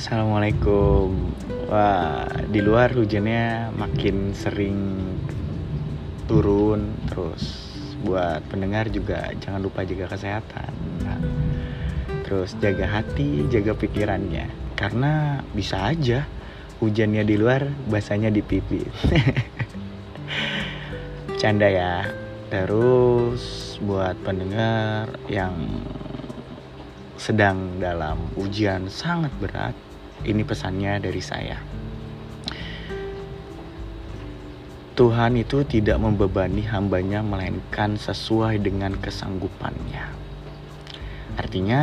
Assalamualaikum. Wah, di luar hujannya makin sering turun terus buat pendengar juga jangan lupa jaga kesehatan. Nah, terus jaga hati, jaga pikirannya karena bisa aja hujannya di luar, basahnya di pipi. Canda ya. Terus buat pendengar yang sedang dalam ujian sangat berat, ini pesannya dari saya. Tuhan itu tidak membebani hambanya melainkan sesuai dengan kesanggupannya. Artinya,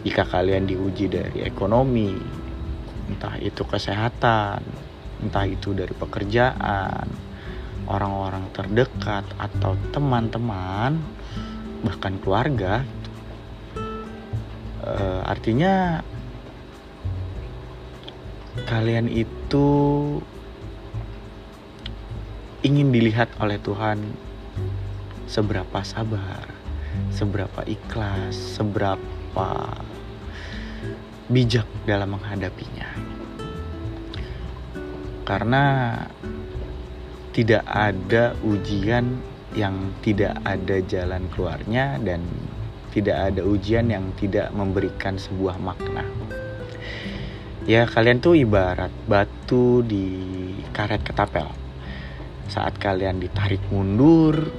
jika kalian diuji dari ekonomi, entah itu kesehatan, entah itu dari pekerjaan, orang-orang terdekat atau teman-teman, bahkan keluarga, uh, artinya kalian itu ingin dilihat oleh Tuhan seberapa sabar, seberapa ikhlas, seberapa bijak dalam menghadapinya. Karena tidak ada ujian yang tidak ada jalan keluarnya dan tidak ada ujian yang tidak memberikan sebuah makna. Ya kalian tuh ibarat batu di karet ketapel. Saat kalian ditarik mundur,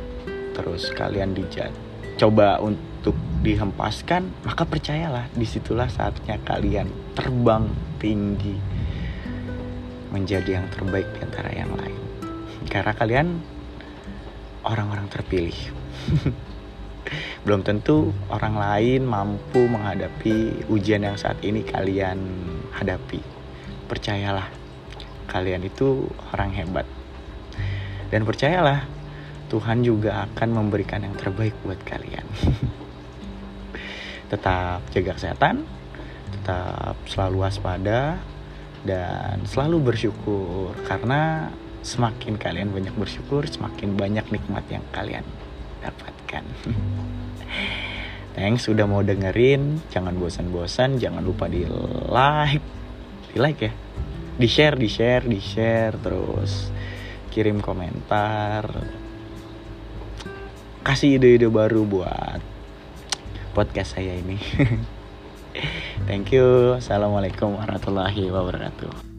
terus kalian dijat coba untuk dihempaskan, maka percayalah di situlah saatnya kalian terbang tinggi menjadi yang terbaik di antara yang lain. Karena kalian orang-orang terpilih. belum tentu orang lain mampu menghadapi ujian yang saat ini kalian hadapi. Percayalah, kalian itu orang hebat. Dan percayalah, Tuhan juga akan memberikan yang terbaik buat kalian. tetap jaga kesehatan, tetap selalu waspada, dan selalu bersyukur karena semakin kalian banyak bersyukur, semakin banyak nikmat yang kalian dapatkan. Thanks sudah mau dengerin. Jangan bosan-bosan, jangan lupa di like. Di like ya. Di share, di share, di share terus kirim komentar. Kasih ide-ide baru buat podcast saya ini. Thank you. Assalamualaikum warahmatullahi wabarakatuh.